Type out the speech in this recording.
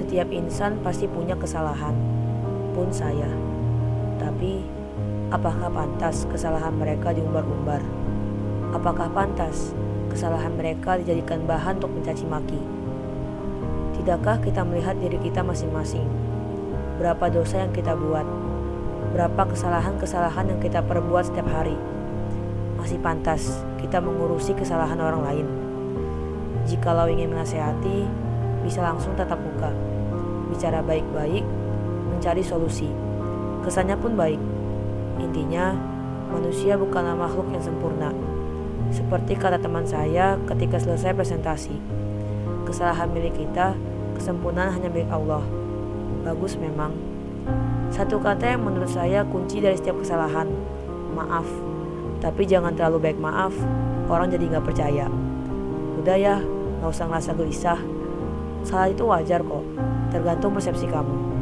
Setiap insan pasti punya kesalahan, pun saya. Tapi, apakah pantas kesalahan mereka diumbar-umbar? Apakah pantas kesalahan mereka dijadikan bahan untuk mencaci maki? Tidakkah kita melihat diri kita masing-masing? Berapa dosa yang kita buat? Berapa kesalahan-kesalahan yang kita perbuat setiap hari? Masih pantas kita mengurusi kesalahan orang lain? Jikalau ingin menasehati, bisa langsung tatap muka, bicara baik-baik, mencari solusi. Kesannya pun baik. Intinya, manusia bukanlah makhluk yang sempurna. Seperti kata teman saya ketika selesai presentasi, kesalahan milik kita, kesempurnaan hanya milik Allah. Bagus memang. Satu kata yang menurut saya kunci dari setiap kesalahan, maaf. Tapi jangan terlalu baik maaf, orang jadi nggak percaya. Udah ya, nggak usah ngerasa gelisah. Salah itu wajar kok, tergantung persepsi kamu.